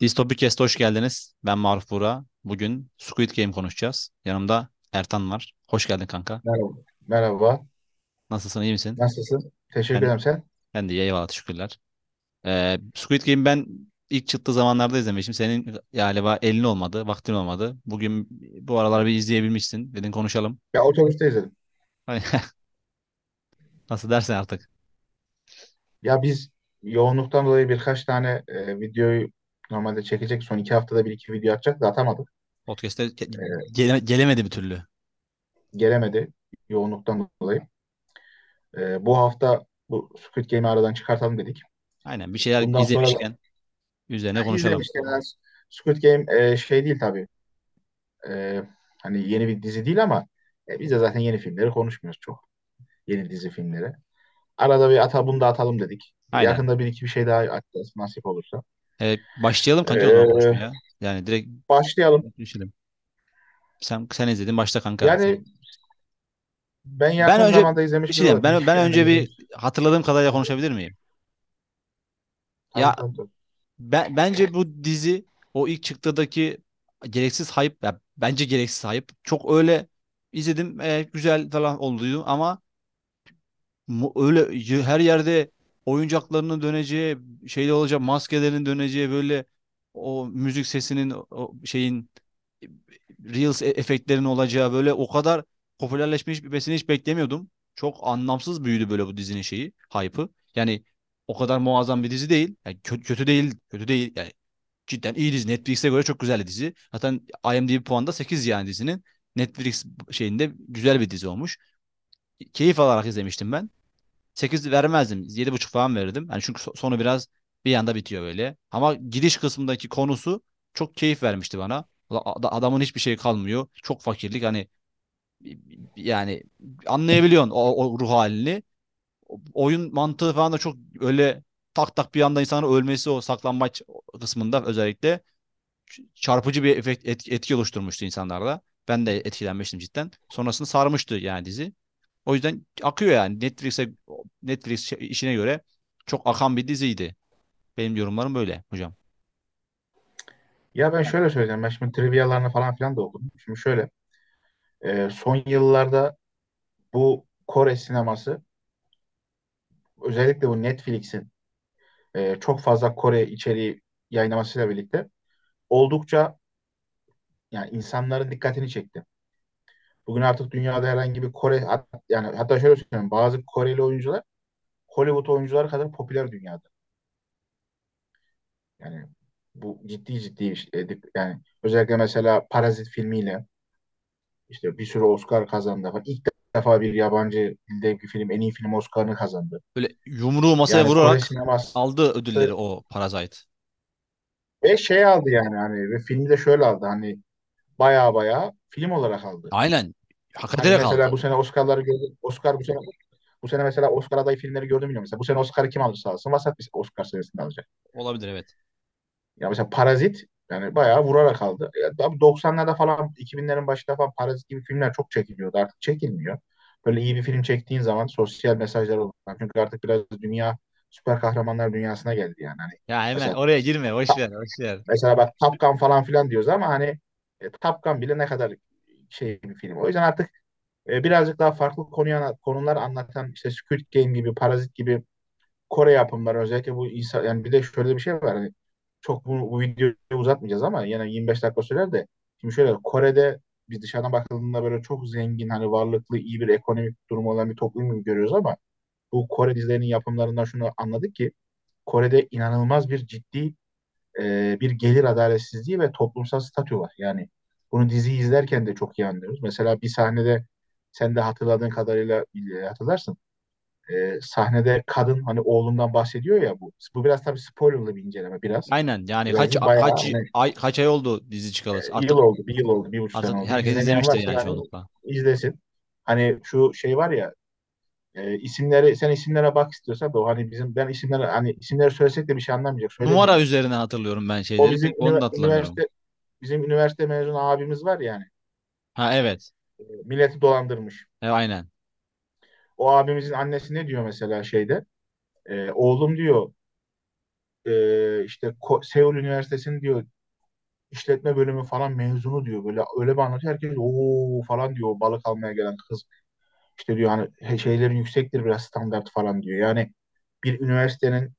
Distopikest'e hoş geldiniz. Ben Maruf Buğra. Bugün Squid Game konuşacağız. Yanımda Ertan var. Hoş geldin kanka. Merhaba. Merhaba. Nasılsın, iyi misin? Nasılsın? Teşekkür Ben, ederim sen. ben de iyi, eyvallah, teşekkürler. Ee, Squid Game ben ilk çıktığı zamanlarda izlemiştim. Senin galiba elin olmadı, vaktin olmadı. Bugün bu aralar bir izleyebilmişsin. Dedin konuşalım. Ya otobüste izledim. Hani Nasıl dersen artık. Ya biz yoğunluktan dolayı birkaç tane e, videoyu normalde çekecek. Son iki haftada bir iki video atacak da atamadık. Podcast'te ge- E, gele- gelemedi bir türlü. gelemedi yoğunluktan dolayı. E, bu hafta bu Squid Game'i aradan çıkartalım dedik. Aynen bir şeyler Bundan sonra da izlemişken üzerine konuşalım. izlemişken Squid Game e, şey değil tabii. E, hani yeni bir dizi değil ama e, biz de zaten yeni filmleri konuşmuyoruz çok. Yeni dizi filmleri. Arada bir ata bunu da atalım dedik. Aynen. Yakında bir iki bir şey daha atacağız nasip olursa. Ee, başlayalım kanka o zaman Ee, konuşmaya. Yani direkt başlayalım. düşünelim. Sen, sen izledin başla kanka. Yani ben Ben yakın önce zamanda bir şey diyeyim. ama Ben, ben önce bir hatırladığım kadarıyla konuşabilir miyim? Tabii Ya tabii tabii. ben, bence bu dizi o ilk çıktığındaki gereksiz hype ya bence gereksiz hype. Çok öyle izledim e, güzel falan oldu ama mu- öyle y- her yerde oyuncaklarının döneceği şeyde olacak maskelerin döneceği böyle o müzik sesinin o şeyin Reels e- efektlerinin olacağı böyle o kadar popülerleşmiş bir besini hiç beklemiyordum. Çok anlamsız büyüdü böyle bu dizinin şeyi, hype'ı. Yani o kadar muazzam bir dizi değil. Yani kötü, kötü değil, kötü değil. Yani cidden iyi dizi. Netflix'e göre çok güzel bir dizi. Zaten IMDb puanı da 8 yani dizinin. Netflix şeyinde güzel bir dizi olmuş. Keyif alarak izlemiştim ben. 8 vermezdim. yedi buçuk falan verirdim. Yani çünkü so- sonu biraz bir anda bitiyor böyle. Ama giriş kısmındaki konusu çok keyif vermişti bana. Ad- Adamın hiçbir şey kalmıyor. Çok fakirlik hani yani anlayabiliyorsun o, o ruh halini. Oyun mantığı falan da çok öyle tak tak bir anda insanın ölmesi o saklambaç kısmında özellikle çarpıcı bir efekt, etki, etki oluşturmuştu insanlarda. Ben de etkilenmiştim cidden. Sonrasında sarmıştı yani dizi. O yüzden akıyor yani. Netflix'e Netflix işine göre çok akan bir diziydi. Benim yorumlarım böyle hocam. Ya ben şöyle söyleyeceğim. Ben şimdi trivyalarını falan filan da okudum. Şimdi şöyle. e, son yıllarda bu Kore sineması özellikle bu Netflix'in e, çok fazla Kore içeriği yayınlamasıyla birlikte oldukça yani insanların dikkatini çekti. Bugün artık dünyada herhangi bir Kore hat- yani hatta şöyle söyleyeyim bazı Koreli oyuncular Hollywood oyuncuları kadar popüler dünyada. Yani bu ciddi ciddi bir şey. E, Yani özellikle mesela Parazit filmiyle işte bir sürü Oscar kazandı falan. İlk defa bir yabancı dilde bir film en iyi film Oscar'ını kazandı. Böyle yumruğu masaya Yani Kore vurarak sineması aldı ödülleri o Parasite. ve şey aldı yani hani ve filmi de şöyle aldı hani baya baya film olarak aldı. Aynen. Hak Hani ederek mesela aldı. bu sene Oscar'ları gördü. Oscar bu sene bu sene mesela Oscar adayı filmleri gördüm bilmiyorum. Mesela bu sene Oscar'ı kim alırsa alsın vasat bir Oscar senesinde alacak. Olabilir evet. Ya mesela Parazit yani bayağı vurarak aldı. Ya, tabii 90'larda falan 2000'lerin başında falan Parazit gibi filmler çok çekiliyordu. Artık çekilmiyor. Böyle iyi bir film çektiğin zaman sosyal mesajlar olur. Çünkü artık biraz dünya süper kahramanlar dünyasına geldi yani. Hani Ya hemen mesela oraya girme. Boş ver. Boş ver. mesela bak Top Gun falan filan diyoruz ama hani e, Top Gun bile ne kadar şey bir film. O yüzden artık e, birazcık daha farklı konuya, konular anlatan işte Squid Game gibi, Parazit gibi Kore yapımları özellikle bu insan yani bir de şöyle bir şey var hani çok bu, bu videoyu uzatmayacağız ama yine 25 dakika sürer de şimdi şöyle Kore'de biz dışarıdan bakıldığında böyle çok zengin hani varlıklı iyi bir ekonomik durumu olan bir toplum görüyoruz ama bu Kore dizilerinin yapımlarından şunu anladık ki Kore'de inanılmaz bir ciddi e, bir gelir adaletsizliği ve toplumsal statü var. Yani bunu diziyi izlerken de çok iyi anlıyoruz. Mesela bir sahnede sen de hatırladığın kadarıyla e, hatırlarsın e, sahnede kadın hani oğlundan bahsediyor ya bu. Bu biraz tabii spoilerlı bir inceleme biraz. Aynen yani Biraz kaç bayağı kaç hani ay kaç ay oldu dizi çıkalı. e, yıl Artık oldu, bir yıl oldu, bir buçuk sene oldu. herkes İzlemeyen izlemiştir yani çoğunlukla. izlesin. Hani şu şey var ya e, isimleri sen isimlere bak istiyorsan da o hani bizim ben isimleri hani isimleri söylesek de bir şey anlamayacak. Numara Söylemeyeyim. üzerinden hatırlıyorum ben O şeyleri. bizim Pek onu ünivers- hatırlamıyorum. üniversite bizim üniversite mezunu abimiz var yani. Ha evet. E, milleti dolandırmış. E, aynen. O abimizin annesi ne diyor mesela şeyde? E, oğlum diyor e, işte Ko- Seul Üniversitesi'nin diyor işletme bölümü falan mezunu diyor. Böyle öyle bir anlatıyor. Herkes ooo falan diyor. Balık almaya gelen kız. İşte diyor hani he- şeylerin yüksektir biraz standart falan diyor. Yani bir üniversitenin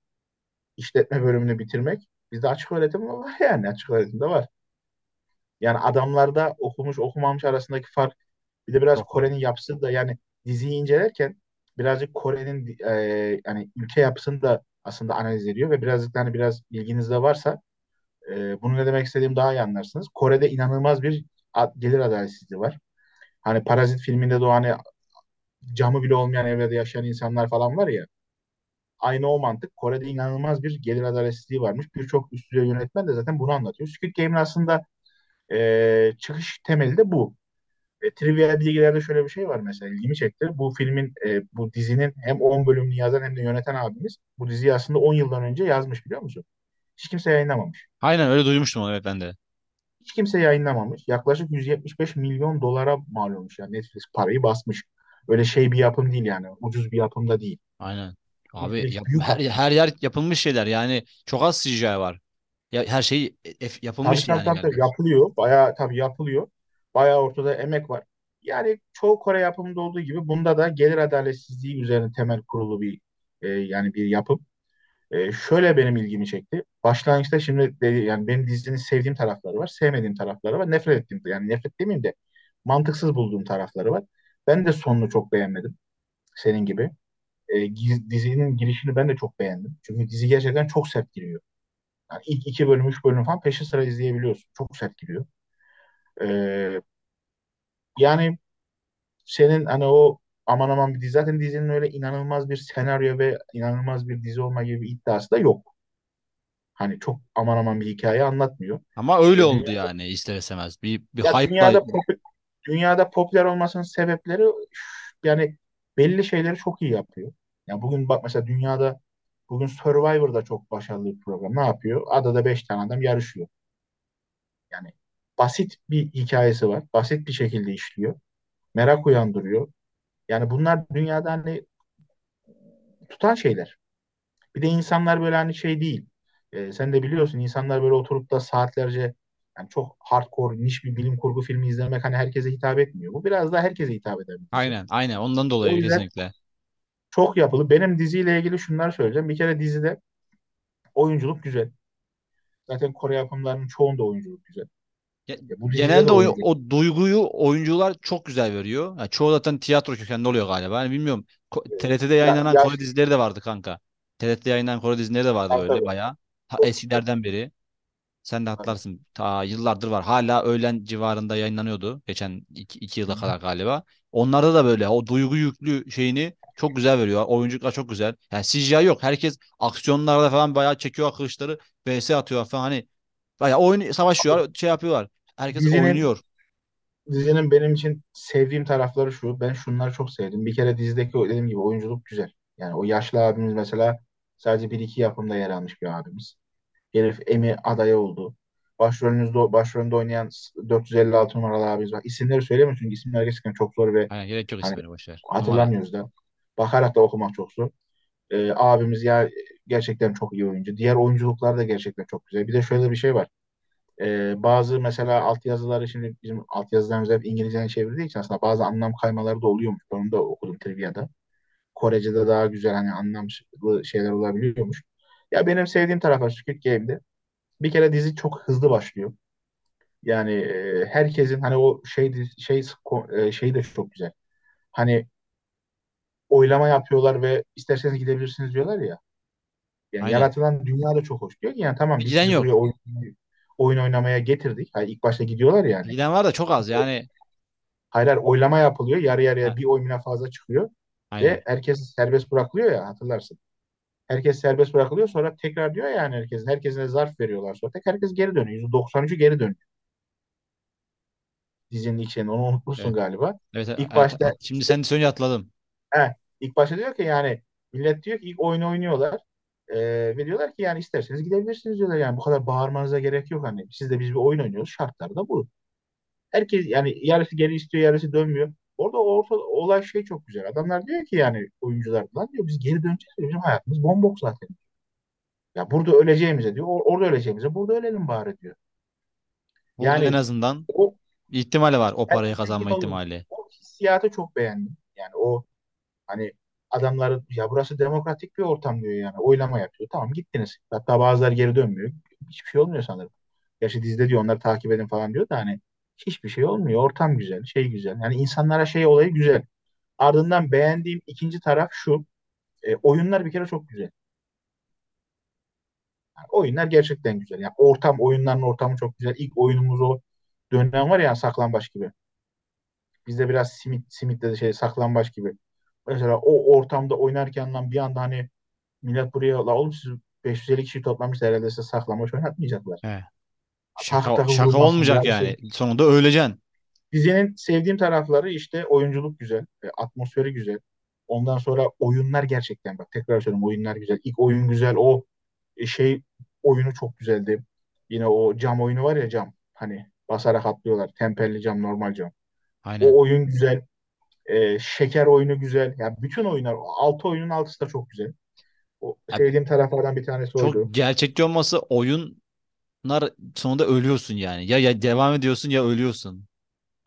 işletme bölümünü bitirmek bizde açık öğretim var yani açık öğretimde var. Yani adamlarda okumuş okumamış arasındaki fark bir de biraz. Kore'nin yapısı da yani diziyi incelerken birazcık Kore'nin e, yani ülke yapısını da aslında analiz ediyor ve birazcık hani biraz bilginiz de varsa e, bunu ne demek istediğimi daha iyi anlarsınız. Kore'de inanılmaz bir a- gelir adaletsizliği var. Hani Parazit filminde de o hani camı bile olmayan evlerde yaşayan insanlar falan var ya. Aynı o mantık. Kore'de inanılmaz bir gelir adaletsizliği varmış. Birçok üst düzey yönetmen de zaten bunu anlatıyor. Squid Game'in aslında e, çıkış temeli de bu. E, trivia bilgilerde şöyle bir şey var mesela ilgimi çekti. Bu filmin, e, bu dizinin hem 10 bölümünü yazan hem de yöneten abimiz bu diziyi aslında 10 yıldan önce yazmış biliyor musun? Hiç kimse yayınlamamış. Aynen öyle duymuştum onu evet ben de. Hiç kimse yayınlamamış. Yaklaşık 175 milyon dolara mal olmuş yani Netflix parayı basmış. Öyle şey bir yapım değil yani. Ucuz bir yapım da değil. Aynen. Abi Netflix yap- büyük her, her yer yapılmış şeyler yani çok az CGI var. Ya, her şey e- e- Tabii yapılmış tabii yani tabii, tabii. gelmiş. yapılıyor. Bayağı tabii yapılıyor. Bayağı ortada emek var. Yani çoğu Kore yapımında olduğu gibi bunda da gelir adaletsizliği üzerine temel kurulu bir e, yani bir yapım. E, şöyle benim ilgimi çekti. Başlangıçta şimdi de, yani benim dizinin sevdiğim tarafları var, sevmediğim tarafları var, nefret ettiğim yani nefret demeyeyim de mantıksız bulduğum tarafları var. Ben de sonunu çok beğenmedim senin gibi. E, giz- dizinin girişini ben de çok beğendim. Çünkü dizi gerçekten çok sert giriyor. Yani ilk iki bölüm, üç bölüm falan peşi sıra izleyebiliyorsun. Çok sert giriyor. Ee, yani senin hani o aman aman bir dizi zaten dizinin öyle inanılmaz bir senaryo ve inanılmaz bir dizi olma gibi bir iddiası da yok. Hani çok aman aman bir hikaye anlatmıyor. Ama öyle E, dünya, oldu yani ister istemez. Bir, bir ya hype'la dünyada pop, dünyada popüler olmasının sebepleri yani belli şeyleri çok iyi yapıyor. Ya bugün bak mesela dünyada bugün Survivor'da çok başarılı bir program. Ne yapıyor? Adada beş tane adam yarışıyor. Yani basit bir hikayesi var. Basit bir şekilde işliyor. Merak uyandırıyor. Yani bunlar dünyada hani tutan şeyler. Bir de insanlar böyle hani şey değil. Ee, sen de biliyorsun insanlar böyle oturup da saatlerce yani çok hardcore niş bir bilim kurgu filmi izlemek hani herkese hitap etmiyor. Bu biraz daha herkese hitap dizi. aynen aynen ondan O dolayı yüzden kesinlikle. Çok yapılı. Benim diziyle ilgili şunlar söyleyeceğim. Bir kere dizide oyunculuk güzel. Zaten Kore yapımlarının çoğunda oyunculuk güzel. Ya bu Genelde o, o duyguyu oyuncular çok güzel veriyor. Yani çoğu zaten tiyatro kökenli oluyor galiba. Yani bilmiyorum. Ko- TRT'de Ya, yayınlanan yaş, Kore dizileri de vardı kanka. TRT'de yayınlanan Kore dizileri de vardı böyle tabii. bayağı. Ha, eskilerden beri. Sen de hatırlarsın. Ta yıllardır var. Hala öğlen civarında yayınlanıyordu. Geçen iki, iki yıla kadar galiba. Onlarda da böyle o duygu yüklü şeyini çok güzel veriyor. Oyunculuklar çok güzel. Yani CGI yok. Herkes aksiyonlarda falan bayağı çekiyor kılıçları. VS atıyor falan. Hani bayağı oyun savaşıyor. Şey yapıyorlar. Herkes Dizinin oynuyor. Dizinin benim için sevdiğim tarafları şu. Ben şunları çok sevdim. Bir kere dizideki dediğim gibi oyunculuk güzel. Yani o yaşlı abimiz mesela sadece bir iki yapımda yer almış bir abimiz. Herif Emmy adayı oldu. Başrolünüzde, başrolünde oynayan 456 numaralı abimiz var. İsimleri söylemiyorum çünkü isimler gerçekten çok zor ve Aynen gerek yok hani isimleri boşver. Hatırlamıyoruz da. Bakarak da okumak çok zor. Ee, abimiz ya gerçekten çok iyi oyuncu. Diğer oyunculuklar da gerçekten çok güzel. Bir de şöyle bir şey var. Ee, bazı mesela altyazıları şimdi bizim altyazılarımız hep İngilizce'ye çevirdiği için aslında bazı anlam kaymaları da oluyormuş. Onu da okudum Trivia'da. Korece'de daha güzel hani anlamlı şeyler olabiliyormuş. Ya benim sevdiğim tarafı Squid Game'de bir kere dizi çok hızlı başlıyor. Yani e, herkesin hani o şey şey e, şey de çok güzel. Hani oylama yapıyorlar ve isterseniz gidebilirsiniz diyorlar ya. Yani Aynen. yaratılan dünya da çok hoş. Diyor ki yani tamam biz Giden sizi buraya yok. oyun, oyun oynamaya getirdik. Hani ilk başta gidiyorlar yani. Giden var da çok az yani. Hayır, hayır oylama yapılıyor. Yarı Ha, yarıya bir oy bile fazla çıkıyor. aynen. Ve herkes serbest bırakılıyor ya hatırlarsın. Herkes serbest bırakılıyor sonra tekrar diyor ya yani herkes. Herkesine zarf veriyorlar sonra. Tek herkes geri dönüyor. %93'ü geri dönüyor. Dizinin şeyini onu unutmuşsun Evet. galiba. Evet, evet, İlk evet. başta Şimdi işte sen söyleyince atladım. He, ilk başta diyor ki yani millet diyor ki ilk oyunu oynuyorlar. Ee, ve diyorlar ki yani isterseniz gidebilirsiniz diyorlar. Yani bu kadar bağırmanıza gerek yok. Hani siz de biz bir oyun oynuyoruz. Şartlar da bu. Herkes yani yarısı geri istiyor, yarısı dönmüyor. Orada orta olay şey çok güzel. Adamlar diyor ki yani oyuncular lan diyor biz geri döneceğiz diyor. Bizim hayatımız bombox zaten. Ya burada öleceğimize diyor. or- Orada öleceğimize burada ölelim bari diyor. Burada en Yani azından o ihtimali var. O ben parayı kazanma ihtimali. O hissiyatı çok beğendim. Yani o hani adamların ya burası demokratik bir ortam diyor yani. Oylama yapıyor. Tamam gittiniz. Hatta bazıları geri dönmüyor. Hiçbir şey olmuyor sanırım. Gerçi dizide diyor onları takip edin falan diyor da hani hiçbir şey olmuyor. Ortam güzel, şey güzel. Yani insanlara şey olayı güzel. Ardından beğendiğim ikinci taraf şu. E, oyunlar bir kere çok güzel. Yani oyunlar gerçekten güzel. Yani ortam, oyunların ortamı çok güzel. İlk oyunumuz o dönem var ya saklambaç gibi. Bizde biraz simit, simitle de şey saklambaç gibi. Mesela o ortamda oynarken lan bir anda hani millet buraya la oğlum siz 550 kişi toplamışlar herhalde size saklambaç oynatmayacaklar. He. Şaka, şaka olmayacak ya bir şey. yani. Sonunda öleceksin. Dizinin sevdiğim tarafları işte oyunculuk güzel, e, atmosferi güzel. Ondan sonra oyunlar gerçekten bak tekrar söylüyorum oyunlar güzel. İlk oyun güzel. O e, şey oyunu çok güzeldi. Yine o cam oyunu var ya cam. Hani basarak atlıyorlar. Temperli cam, normal cam. Aynen. O oyun güzel. E, şeker oyunu güzel. Yani bütün oyunlar, altı oyunun altısı da çok güzel. O Ya sevdiğim taraflardan bir tanesi çok oydu. gerçekçi olması oyunlar sonunda ölüyorsun yani. Ya, ya devam ediyorsun ya ölüyorsun.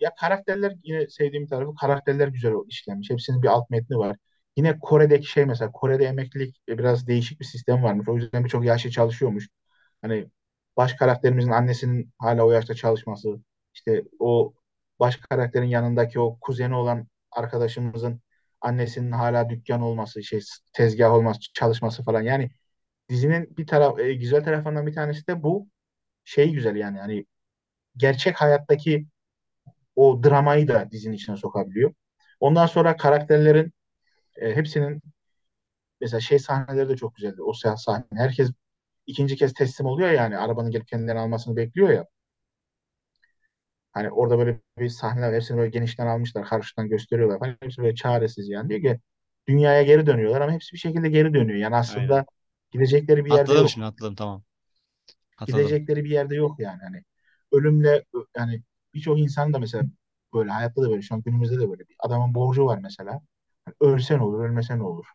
Ya karakterler yine sevdiğim tarafı karakterler güzel işlenmiş. Hepsinin bir alt metni var. Yine Kore'deki şey mesela Kore'de emeklilik e, biraz değişik bir sistem varmış. O yüzden birçok yaşlı çalışıyormuş. Hani baş karakterimizin annesinin hala o yaşta çalışması, işte o baş karakterin yanındaki o kuzeni olan arkadaşımızın annesinin hala dükkan olması, şey tezgah olması, çalışması falan. Yani dizinin bir taraf e, güzel tarafından bir tanesi de bu şey güzel yani hani gerçek hayattaki o dramayı da dizinin içine sokabiliyor. Ondan sonra karakterlerin e, hepsinin mesela şey sahneleri de çok güzeldi. O sah- sahne. Herkes ikinci kez teslim oluyor yani. Arabanın gelip kendilerini almasını bekliyor ya. Hani orada böyle bir sahneler hepsini böyle genişten almışlar. Karşıdan gösteriyorlar falan. Hepsi böyle çaresiz yani. Diyor ki dünyaya geri dönüyorlar ama hepsi bir şekilde geri dönüyor. Yani Aynen. aslında gidecekleri bir yerde Atladım şimdi yok. atladım tamam. Atladım. Gidecekleri bir yerde yok yani. Hani ölümle yani birçok insan da mesela böyle hayatta da böyle şu an günümüzde de böyle bir adamın borcu var mesela. Hani ölsen olur, ölmesen olur.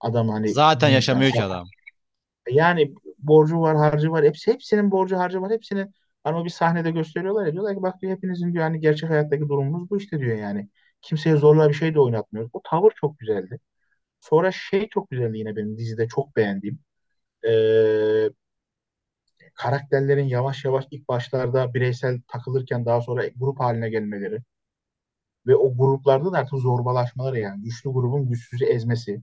Adam hani Zaten yaşamıyor ki adam. yani borcu var, harcı var. Hepsi hepsinin borcu, harcı var. Hepsinin hani o bir sahnede gösteriyorlar ya diyorlar ki bak diyor hepinizin diyor hani gerçek hayattaki durumunuz bu işte diyor yani. Kimseye zorla bir şey de oynatmıyoruz. O tavır çok güzeldi. Sonra şey çok güzeldi yine benim dizide çok beğendiğim. Ee, karakterlerin yavaş yavaş ilk başlarda bireysel takılırken daha sonra grup haline gelmeleri ve o gruplarda da artık zorbalaşmaları yani güçlü grubun güçsüzü ezmesi.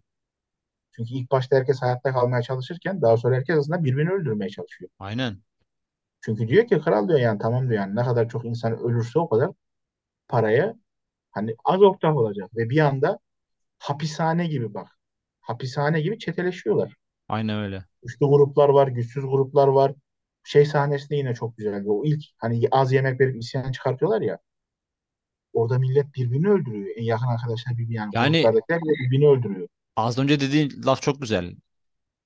Çünkü ilk başta herkes hayatta kalmaya çalışırken daha sonra herkes aslında birbirini öldürmeye çalışıyor. Aynen. Çünkü diyor ki kral diyor yani tamam diyor yani ne kadar çok insan ölürse o kadar paraya hani az ortak olacak ve bir anda hapishane gibi bak. Hapishane gibi çeteleşiyorlar. Aynen öyle. Güçlü gruplar var, güçsüz gruplar var. Şey sahnesi de yine çok güzeldi. O ilk hani az yemek verip isyan çıkartıyorlar ya. Orada millet birbirini öldürüyor. En yakın arkadaşlar birbirini yani Yani gruplardakiler birbirini öldürüyor. az önce dediğin laf çok güzel.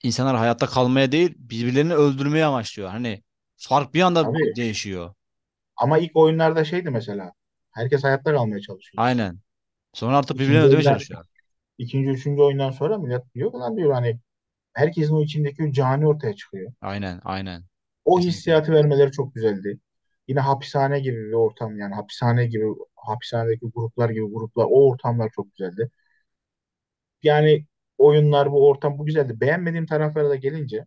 İnsanlar hayatta kalmaya değil birbirlerini öldürmeye amaçlıyor. Hani fark bir anda Tabii. değişiyor. Ama ilk oyunlarda şeydi mesela. Herkes hayatta kalmaya çalışıyordu. Aynen. Sonra artık birbirlerini İkinci öldürmeye oyundan, çalışıyor. ikinci, üçüncü oyundan sonra millet diyor ki lan diyor hani herkesin o içindeki o cani ortaya çıkıyor. Aynen aynen. O Kesinlikle. hissiyatı vermeleri çok güzeldi. Yine hapishane gibi bir ortam yani hapishane gibi hapishanedeki gruplar gibi gruplar o ortamlar çok güzeldi. Yani oyunlar bu ortam bu güzeldi. Beğenmediğim taraflara da gelince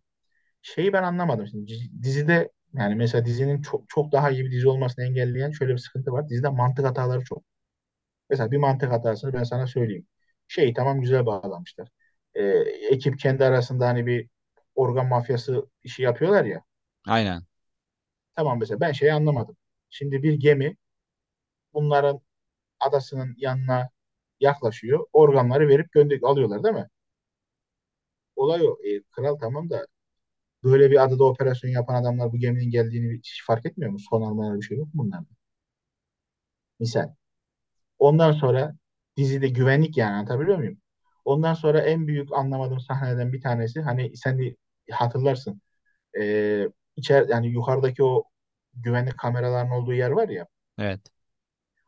şeyi ben anlamadım. Şimdi dizi- dizide yani mesela dizinin çok çok daha iyi bir dizi olmasını engelleyen şöyle bir sıkıntı var. Dizide mantık hataları çok. Mesela bir mantık hatasını ben sana söyleyeyim. Şeyi tamam güzel bağlamışlar. Ee, ekip kendi arasında hani bir organ mafyası işi yapıyorlar ya. Aynen. Tamam mesela ben şeyi anlamadım. Şimdi bir gemi bunların adasının yanına yaklaşıyor. Organları verip gönder alıyorlar değil mi? Olay o. E, kral tamam da böyle bir adada operasyon yapan adamlar bu geminin geldiğini hiç fark etmiyor mu? Son almaları bir şey yok mu bunlarda? Misal. Ondan sonra dizide güvenlik yani anlatabiliyor muyum? Ondan sonra en büyük anlamadığım sahneden bir tanesi hani sen de hatırlarsın. E, içer yani yukarıdaki o güvenlik kameralarının olduğu yer var ya. Evet.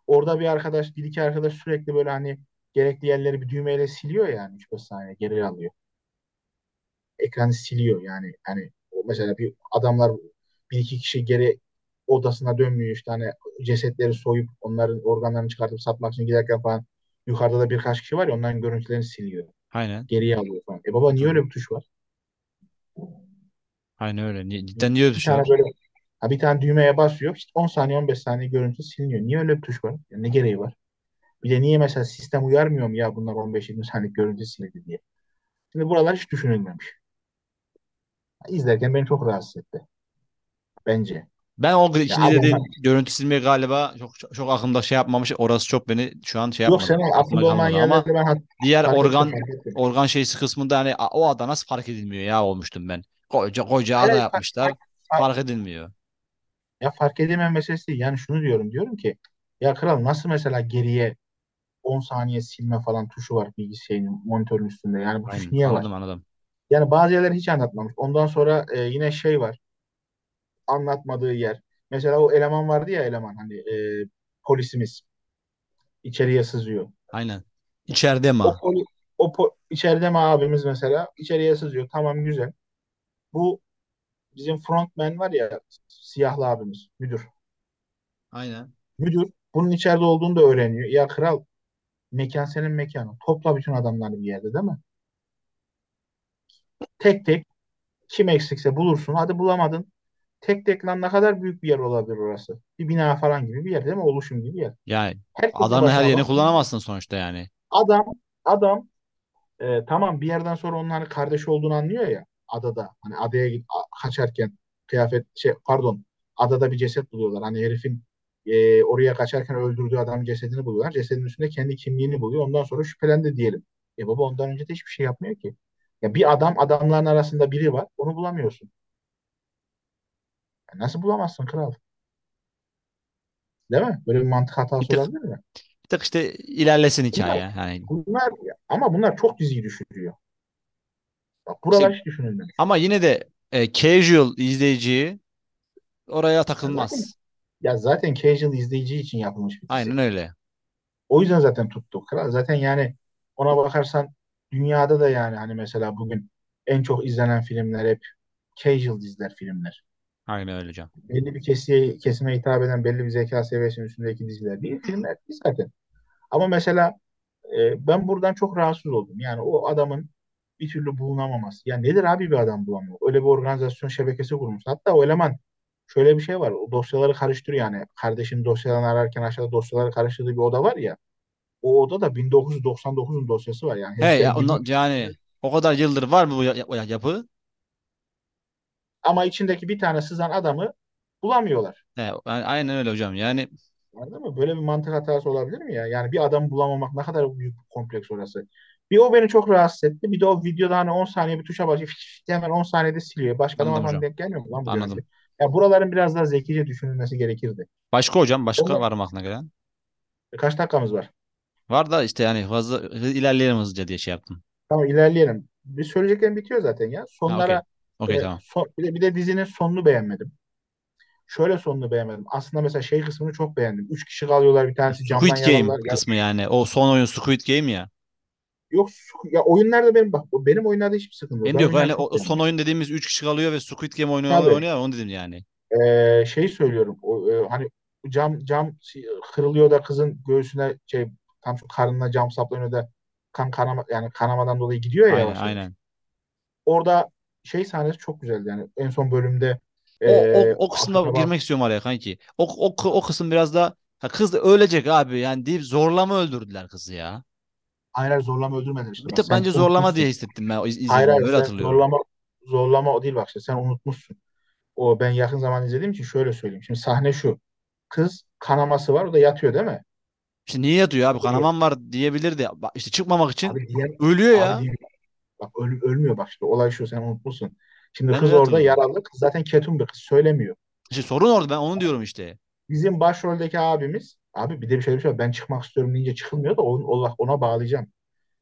Orada bir arkadaş, bir iki arkadaş sürekli böyle hani gerekli yerleri bir düğmeyle siliyor yani 3-5 saniye geri alıyor. Ekranı siliyor yani. Hani mesela bir adamlar bir iki kişi geri odasına dönmüyor işte hani cesetleri soyup onların organlarını çıkartıp satmak için giderken falan yukarıda da birkaç kişi var ya onların görüntülerini siliyor. Aynen. Geriye alıyor falan. E baba niye öyle bir tuş var? Aynen öyle. Cidden niye öyle bir Bir tane böyle ha bir tane düğmeye basıyor. İşte 10 saniye 15 saniye görüntü siliniyor. Niye öyle bir tuş var? Ya ne gereği var? Bir de niye mesela sistem uyarmıyor mu ya bunlar 15-20 saniye görüntü sildi diye. Şimdi buralar hiç düşünülmemiş. İzlerken beni çok rahatsız etti. Bence. Ben o adamlar dediğin görüntü silmeyi galiba çok, çok, aklımda şey yapmamış. Orası çok beni şu an şey yok yapmadı. senin aklında olmayan kalmadı ama ben hat- diğer fark ettim organ fark ettim. organ şeysi kısmında hani "A- o ada nasıl fark edilmiyor ya olmuştum ben. Koca koca ada hayır, fark, yapmışlar. fark, fark- Fark edilmiyor. ya fark edemem meselesi değil. Yani şunu diyorum. Diyorum ki ya kral nasıl mesela geriye 10 saniye silme falan tuşu var bilgisayarın monitörün üstünde. Yani bu tuş Aynen niye var? anladım anladım. Yani bazı yerleri hiç anlatmamış. Ondan sonra e, yine şey var. Anlatmadığı yer. Mesela o eleman vardı ya eleman hani e, polisimiz içeriye sızıyor. Aynen. İçeride mi? O poli, o po, içeride mi abimiz mesela içeriye sızıyor. Tamam güzel. Bu bizim frontman var ya siyahlı abimiz müdür. Aynen. Müdür bunun içeride olduğunu da öğreniyor. Ya kral mekan senin mekanın. Topla bütün adamları bir yerde değil mi? Tek tek kim eksikse bulursun. Hadi bulamadın. Tek tek lan ne kadar büyük bir yer olabilir orası. Bir bina falan gibi bir yer değil mi? Oluşum gibi bir yer. Yani Herkesin adanın her yerini kullanamazsın sonuçta yani. Adam adam e, tamam bir yerden sonra onun hani kardeşi olduğunu anlıyor ya adada. Hani adaya git, kaçarken kıyafet şey pardon adada bir ceset buluyorlar. Hani herifin e, oraya kaçarken öldürdüğü adamın cesedini buluyorlar. Cesedin üstünde kendi kimliğini buluyor. Ondan sonra şüphelendi diyelim. E baba ondan önce de hiçbir şey yapmıyor ki. Ya bir adam adamların arasında biri var. Onu bulamıyorsun. Ya nasıl bulamazsın kral? Değil mi? Böyle bir mantık Bir hatası tık, olabilir mi? bir tık işte ilerlesin Bunlar, hikaye. Yani bunlar ama bunlar çok diziyi düşürüyor. Bak işte buralar hiç düşünülmemiş. ama yine de e, casual izleyiciyi oraya Ya zaten takılmaz. ya zaten casual izleyici için yapılmış bir dizi. Aynen öyle. O yüzden zaten tuttu. Kral zaten yani ona bakarsan dünyada da yani hani mesela bugün en çok izlenen filmler hep casual diziler, filmler. Aynen öyle hocam. Belli bir kesiye, kesime hitap eden belli bir zeka seviyesinin üstündeki diziler değil, filmler değil zaten. Ama mesela e, ben buradan çok rahatsız oldum. Yani o adamın bir türlü bulunamaması. Ya nedir abi bir adam bulamıyor? Öyle bir organizasyon şebekesi kurmuş. Hatta o eleman şöyle bir şey var. O dosyaları karıştırıyor yani. Kardeşin dosyalarını ararken aşağıda dosyaları karıştırdığı bir oda var ya. O odada 1999'un dosyası var. Yani He ya ondan, yani o kadar yıldır var mı bu ya- ya- yapı? Ama içindeki bir tane sızan adamı bulamıyorlar. He, yani aynen öyle hocam. Yani Anladın mı? Böyle bir mantık hatası olabilir mi ya? Yani bir adamı bulamamak ne kadar büyük bir kompleks orası. Bir o beni çok rahatsız etti. Bir de o videoda hani 10 saniye bir tuşa basıyor. Hemen 10 saniyede siliyor. Başka anladım falan hocam. denk gelmiyor mu lan bu görüntü? Anladım. Ya buraların biraz daha zekice düşünülmesi gerekirdi. Başka hocam başka Onu, var mı aklına gelen? kaç dakikamız var? Var da işte yani fazla hı- ilerleyelim hızlıca diye şey yaptım. Tamam ilerleyelim. Bir söyleyeceklerim bitiyor zaten ya. Ha okey. Sonlara Okey e, tamam. son, bir de, bir de dizinin sonunu beğenmedim. Şöyle sonunu beğenmedim. Aslında mesela şey kısmını çok beğendim. Üç kişi kalıyorlar bir tanesi camdan Squid Game yaralılar. Ya, kısmı yani. O son oyun Squid Game ya. yok ya oyunlarda benim bak benim oyunlarda hiçbir sıkıntı yok. Benim de yok oyunları yani o çok o son beğendim. oyun dediğimiz 3 kişi kalıyor ve Squid Game oyunu Tabii. oynuyor onu dedim yani. Ee, şey söylüyorum. O, e, hani cam cam kırılıyor da kızın göğsüne şey tam şu karnına cam saplanıyor da kan kanama yani kanamadan dolayı gidiyor ya Aynen yavaş aynen. Orada şey sahnesi çok güzeldi yani en son bölümde O e, o o kısımda akraba girmek istiyorum araya kanki. O o o kısım biraz da ha kız da ölecek abi yani deyip zorlama öldürdüler kızı ya. hayır hayır, zorlama öldürmediler işte Bir tık bence zorlama diye hissettim ben o iz- Hayır hayır öyle hatırlıyorum. zorlama zorlama o değil bak işte sen unutmuşsun. O ben yakın zaman izlediğim için şöyle söyleyeyim. Şimdi sahne şu. Kız kanaması var o da yatıyor değil mi? İşte niye yatıyor abi kanamam var diyebilirdi. Bak işte çıkmamak için Abi diye ölüyor abi ya. diye bak öl- ölmüyor bak işte olay şu sen unutmuşsun. Şimdi Ben kız orada yaralı. Kız zaten ketum bir kız söylemiyor. İşte sorun orada ben onu diyorum işte. Bizim başroldeki abimiz abi bir de bir şey bir şey var. Ben çıkmak istiyorum deyince çıkılmıyor da onu- ona, ona bağlayacağım.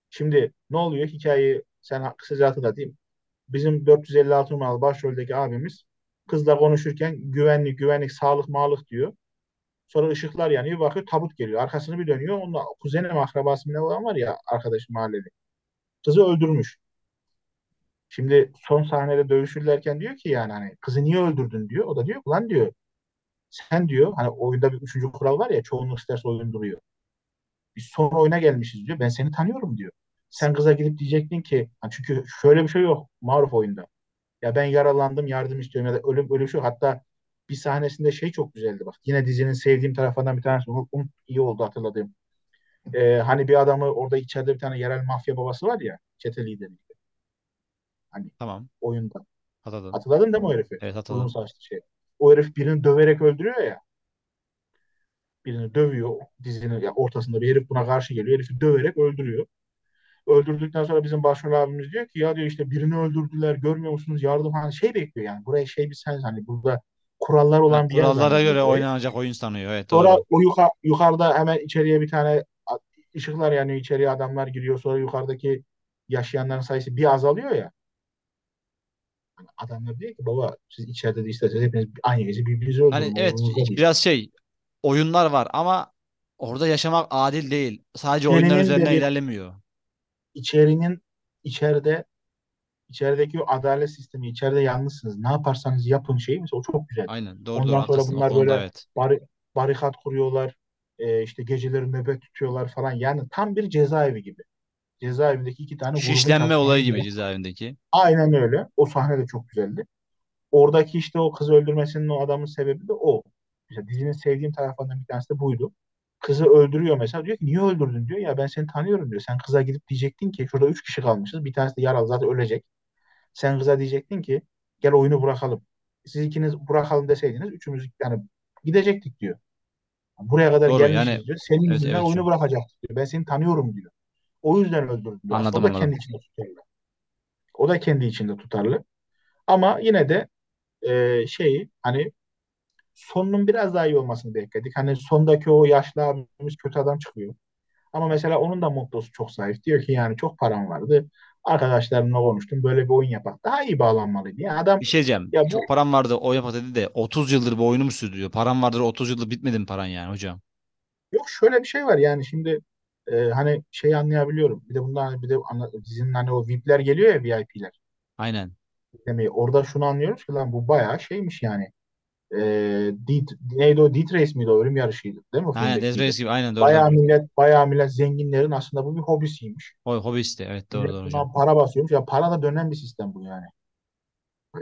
Şimdi ne oluyor? Hikayeyi sen kısaca hatırlatayım. Bizim 456 numaralı başroldeki abimiz kızla konuşurken güvenlik, güvenlik, sağlık, mağlık diyor. Sonra ışıklar yanıyor. Bakıyor tabut geliyor. Arkasını bir dönüyor. Onunla kuzeni mi akrabası ne olan var ya arkadaşım mahalleli. Kızı öldürmüş. Şimdi son sahnede dövüşürlerken diyor ki yani hani kızı niye öldürdün diyor. O da diyor ki, lan diyor sen diyor hani oyunda bir üçüncü kural var ya çoğunluk isterse oyun duruyor. Biz son oyuna gelmişiz diyor. Ben seni tanıyorum diyor. Sen kıza gidip diyecektin ki hani çünkü şöyle bir şey yok Maruf oyunda. Ya ben yaralandım yardım istiyorum ya da ölüm ölüm şu. Hatta bir sahnesinde şey çok güzeldi bak. Yine dizinin sevdiğim tarafından bir tanesi. Unut, iyi oldu hatırladığım. Ee, hani bir adamı orada içeride bir tane yerel mafya babası var ya. Çete lideri. Hani Tamam. oyunda. Hatırladım. Hatırladın değil mi o herifi? Evet Uzun hatırladım. saçlı şey. O herif birini döverek öldürüyor ya. Birini dövüyor dizinin ya ortasında bir herif buna karşı geliyor. Herifi döverek öldürüyor. Öldürdükten sonra bizim başrol abimiz diyor ki ya diyor işte birini öldürdüler görmüyor musunuz yardım hani şey bekliyor yani. Buraya şey bir sen hani burada kurallar olan bir yer kurallara göre oynanacak oyun sanıyor. Evet Sonra doğru. o yuka- yukarıda hemen içeriye bir tane ışıklar yanıyor içeriye adamlar giriyor. Sonra yukarıdaki yaşayanların sayısı bir azalıyor ya. Hani adamlar diyor ki baba siz içeride de isterseniz hepiniz aynı gece birbirinizi Hani öldürün evet umurumuzda değil. biraz şey oyunlar var ama orada yaşamak adil değil. Sadece oyunlar bir ilerlemiyor. içerinin içeride içerideki o adalet sistemi içeride yalnızsınız. Ne yaparsanız yapın şeyi mesela o çok güzel. Aynen doğru doğru Ondan sonra haklısın o bunlar konuda böyle evet. bari, barikat kuruyorlar. e, işte geceleri nöbet tutuyorlar falan. Yani tam bir cezaevi gibi. Cezaevindeki iki tane Şişlenme olayı gibi. cezaevindeki. Aynen öyle. O sahne de çok güzeldi. Oradaki işte o kızı öldürmesinin o adamın sebebi de o. Mesela dizinin sevdiğim taraflarından bir tanesi de buydu. Kızı öldürüyor mesela. Diyor ki niye öldürdün diyor. Ya ben seni tanıyorum diyor. Sen kıza gidip diyecektin ki şurada üç kişi kalmışız. Bir tanesi de yaralı zaten ölecek. Sen kıza diyecektin ki gel oyunu bırakalım. Siz ikiniz bırakalım deseydiniz üçümüz yani gidecektik diyor. Buraya kadar Doğru yani gelmişiz diyor. Senin evet yüzünden evet oyunu bırakacaktık diyor. Ben seni tanıyorum diyor. O yüzden öldürdüm diyor. Anladım o da anladım. kendi içinde tutarlı. O da kendi içinde tutarlı. Ama yine de e, şeyi hani sonunun biraz daha iyi olmasını bekledik. Hani sondaki o yaşlı abimiz kötü adam çıkıyor. Ama mesela onun da mottosu çok zayıf. Diyor ki yani çok param vardı. Arkadaşlarımla konuştum. Böyle bir oyun yapak. Daha iyi bağlanmalıydı. Yani adam Bir şey diyeceğim. ya bu Çok param vardı o yapak dedi de 30 yıldır bu oyunu mu sürdürüyor? Param vardır 30 yıldır bitmedi mi paran yani hocam? yok şöyle bir şey var yani şimdi e, hani şey anlayabiliyorum. Bir de bundan bir de anla- dizinin hani o VIP'ler geliyor ya VIP'ler. Aynen. Demeyi. Orada şunu anlıyoruz ki lan bu bayağı şeymiş yani. E, D, neydi o? D-Race miydi o? Ölüm yarışıydı. Değil mi Aynen filmdekiydi? Race gibi aynen doğru Bayağı doğru. millet, bayağı millet zenginlerin aslında bu bir hobisiymiş. O hobi işte evet doğru Millet doğru hocam. para basıyormuş. Ya para da dönen bir sistem bu yani.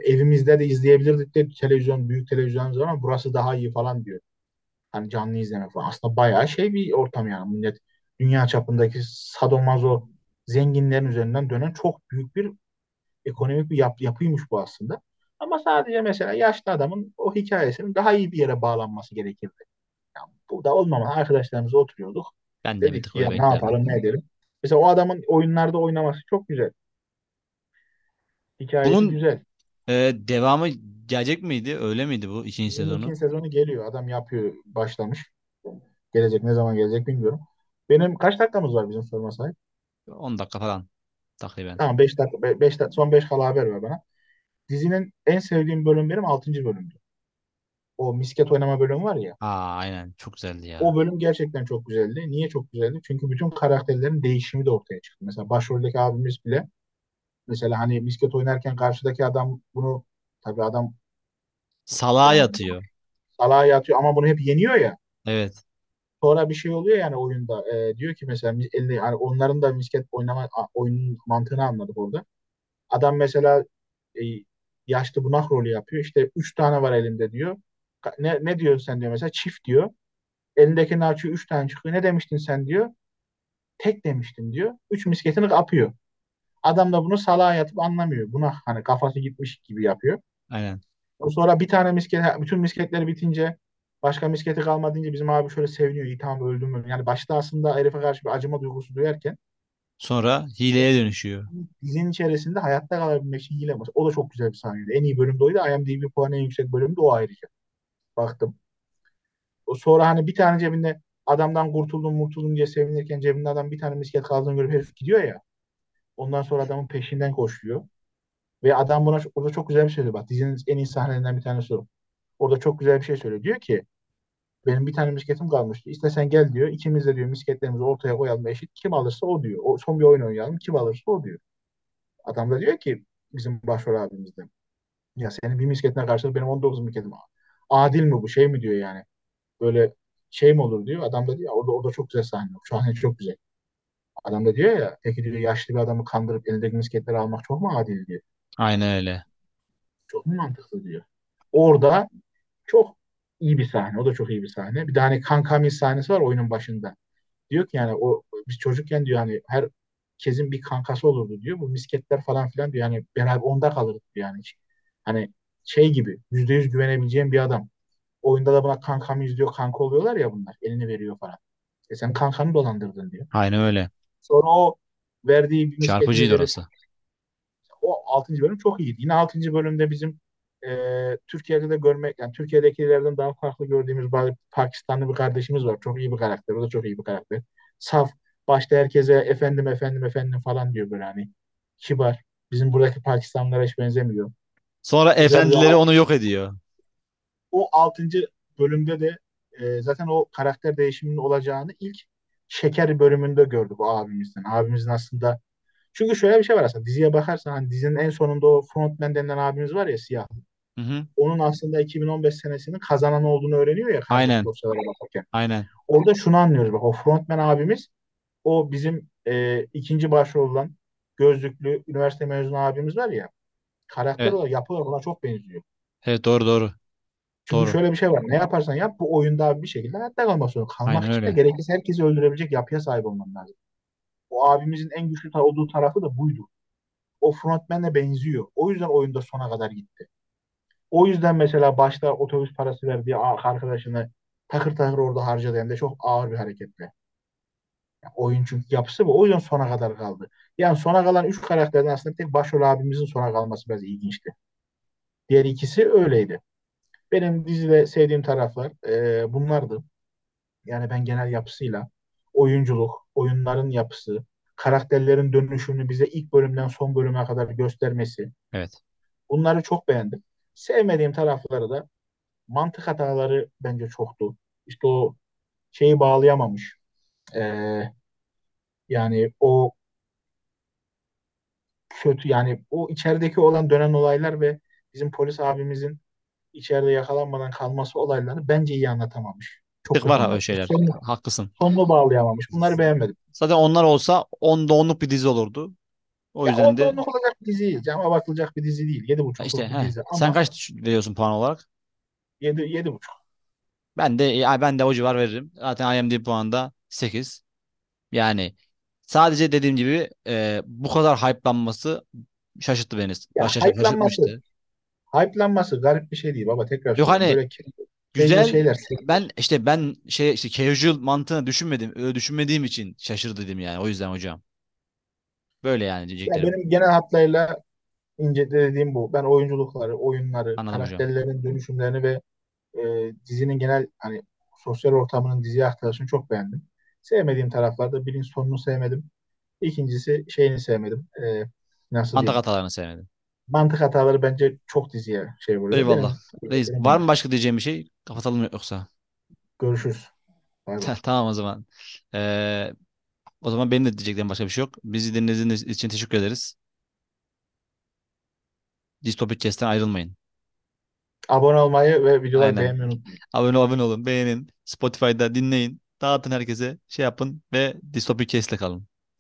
Evimizde de izleyebilirdik de televizyon, büyük televizyonumuz var ama burası daha iyi falan diyor. Hani canlı izleme falan. Aslında bayağı şey bir ortam yani. Millet dünya çapındaki sadomazo zenginlerin üzerinden dönen çok büyük bir ekonomik bir yap, yapıymış bu aslında. Ama sadece mesela yaşlı adamın o hikayesinin daha iyi bir yere bağlanması gerekirdi. Yani bu da olmamalı. Arkadaşlarımızla oturuyorduk. Ben de bir Dedik tık ki ya ne yapalım ne edelim. Mesela o adamın oyunlarda oynaması çok güzel. Hikayesi Bunun güzel. e, devamı gelecek miydi? Öyle miydi bu ikinci sezonu? ikinci sezonu geliyor. Adam yapıyor, başlamış. Gelecek ne zaman gelecek bilmiyorum. Benim kaç dakikamız var bizim sorma sahip? 10 dakika falan takriben. Tamam 5 dakika, 5 dakika, son 5 kala haber ver bana. Dizinin en sevdiğim bölüm benim 6. bölümdü. O misket oynama bölümü var ya. Aa aynen çok güzeldi O ya. bölüm gerçekten çok güzeldi. Niye çok güzeldi? Çünkü bütün karakterlerin değişimi de ortaya çıktı. Mesela başroldeki abimiz bile mesela hani misket oynarken karşıdaki adam bunu tabii adam Salağa yatıyor. salağa yatıyor ama bunu hep yeniyor ya. Evet. Sonra bir şey oluyor yani oyunda. Ee, diyor ki mesela mis- elde, yani onların da misket oynama a- oyunun mantığını anladık orada. Adam mesela e, yaşlı bunak rolü yapıyor. İşte üç tane var elimde diyor. Ne, ne diyorsun sen diyor mesela çift diyor. Elindekini açıyor üç tane çıkıyor. Ne demiştin sen diyor. Tek demiştim diyor. Üç misketini kapıyor. Adam da bunu salağa yatıp anlamıyor. Buna hani kafası gitmiş gibi yapıyor. Aynen. Sonra bir tane misket, bütün misketleri bitince başka misketi kalmadınca bizim abi şöyle seviniyor. İyi tamam öldüm. öldüm. Yani başta aslında herife karşı bir acıma duygusu duyarken Sonra hileye dönüşüyor. dizinin içerisinde hayatta kalabilmek için hile yapmış. O da çok güzel bir sahneydi. En iyi bölüm de oydu. IMDb puanı en yüksek bölüm de o ayrıca. Baktım. O sonra hani bir tane cebinde adamdan kurtuldum kurtuldum diye sevinirken cebinde adam bir tane misket kaldığını görüp herif gidiyor ya. Ondan sonra adamın peşinden koşuyor. Ve adam buna orada çok güzel bir şey söylüyor. Bak dizinin en iyi sahnelerinden bir tanesi o. Orada çok güzel bir şey söylüyor. Diyor ki benim bir tane misketim kalmıştı. İstesen gel diyor. İkimiz de diyor misketlerimizi ortaya koyalım eşit. Kim alırsa o diyor. O, son bir oyun oynayalım. Kim alırsa o diyor. Adam da diyor ki bizim başrol abimizden. Ya senin bir misketine karşılık benim 19 misketim. Adil mi bu şey mi diyor yani. Böyle şey mi olur diyor. Adam da diyor orada, orada çok güzel sahne. O sahne çok güzel. Adam da diyor ya peki diyor yaşlı bir adamı kandırıp elindeki misketleri almak çok mu adil diyor. Aynen öyle. Çok mu mantıklı diyor. Orada çok iyi bir sahne. O da çok iyi bir sahne. Bir de hani Kankami sahnesi var oyunun başında. Diyor ki yani o biz çocukken diyor hani her herkesin bir kankası olurdu diyor. Bu misketler falan filan diyor. Yani beraber onda kalırdık diyor yani. Hani şey gibi yüzde yüz güvenebileceğim bir adam. Oyunda da buna kankam diyor kanka oluyorlar ya bunlar. Elini veriyor falan. E sen kankanı dolandırdın diyor. Aynen öyle. Sonra o verdiği bir Çarpıcıydı orası. o altıncı bölüm çok iyiydi. Yine altıncı bölümde bizim e, Türkiye'de de görmek yani Türkiye'dekilerden daha farklı gördüğümüz bazı Pakistanlı bir kardeşimiz var. Çok iyi bir karakter. O da çok iyi bir karakter. Saf. Başta herkese efendim efendim efendim falan diyor böyle hani. Kibar. Bizim buradaki Pakistanlılara hiç benzemiyor. Sonra Güzel efendileri onu yok ediyor. o altıncı bölümde de e, zaten o karakter değişiminin olacağını ilk Şeker bölümünde gördük o abimizden. Abimizin aslında çünkü şöyle bir şey var aslında diziye bakarsan hani dizinin en sonunda o frontman denilen abimiz var ya siyah. Hı hı. Onun aslında 2015 senesinin kazanan olduğunu öğreniyor ya Aynen. dosyalara bakarken. Aynen. Orada şunu anlıyoruz bak o frontman abimiz o bizim e, ikinci başrol olan gözlüklü üniversite mezunu abimiz var ya karakter Evet. olarak yapı olarak ona çok benziyor. Evet doğru doğru. Çünkü Doğru. şöyle bir şey var. Ne yaparsan yap bu oyunda bir şekilde hayatta kalmak zorunda. Kalmak Aynen için de öyle. gerekirse herkesi öldürebilecek yapıya sahip olman lazım. O abimizin en güçlü olduğu tarafı da buydu. O frontman'e benziyor. O yüzden oyunda sona kadar gitti. O yüzden mesela başta otobüs parası verdiği arkadaşını takır takır orada harcadı hem de çok ağır bir hareketle. Yani oyun çünkü yapısı bu. O yüzden sona kadar kaldı. Yani sona kalan üç karakterden aslında tek başrol abimizin sona kalması biraz ilginçti. Diğer ikisi öyleydi. Benim dizide sevdiğim taraflar e, bunlardı. Yani ben genel yapısıyla oyunculuk, oyunların yapısı, karakterlerin dönüşümünü bize ilk bölümden son bölüme kadar göstermesi. Evet. Bunları çok beğendim. Sevmediğim tarafları da mantık hataları bence çoktu. İşte o şeyi bağlayamamış. Ee, yani o kötü yani o içerideki olan dönen olaylar ve bizim polis abimizin içeride yakalanmadan kalması olaylarını bence iyi anlatamamış. Çok Tık var öyle şeyler. Sonunu, Haklısın. sonunu bağlayamamış. Bunları beğenmedim. Zaten onlar olsa onda onluk bir dizi olurdu. O Ya yüzden onda de onluk olacak bir dizi değil. Cama bakılacak bir dizi değil. Yedi işte buçukluk bir he. dizi Sen kaç veriyorsun puan olarak? yedi, yedi buçuk. Ben de ya ben de o civar veririm. Zaten IMDb puanında 8. Yani sadece dediğim gibi e, bu kadar hype'lanması şaşırttı beni. Ya Başta hype'lanması, şaşırtmıştı. hype'lanması garip bir şey değil baba. Tekrar Yok hani Böyle güzel şeyler. ben işte ben şey işte casual mantığını düşünmedim. Öyle düşünmediğim için şaşırdı yani. O yüzden hocam. Böyle yani Ya diyeceklerim. benim genel hatlarıyla incelediğim bu. Ben oyunculukları, oyunları, Anladım hocam. karakterlerin dönüşümlerini ve e, dizinin genel hani sosyal ortamının diziye aktarışını çok beğendim. Sevmediğim taraflarda birinci sonunu sevmedim. İkincisi şeyini sevmedim. E, nasıl Mantık diyeyim? hatalarını sevmedim. Mantık hataları bence çok diziye şey vuruyor. Eyvallah. Benim, Reis benim var bunlar. mı başka diyeceğim bir şey? Kapatalım yoksa? Görüşürüz. Bay bay. Tamam o zaman. Ee, o zaman benim de diyeceklerim başka bir şey yok. Bizi dinlediğiniz için teşekkür ederiz. Distopik Cast'ten ayrılmayın. Abone olmayı ve videoları Aynen. beğenmeyi unutmayın. Abone, abone olun, beğenin. Spotify'da dinleyin. Dağıtın herkese. Şey yapın ve Distopik Cast'le kalın.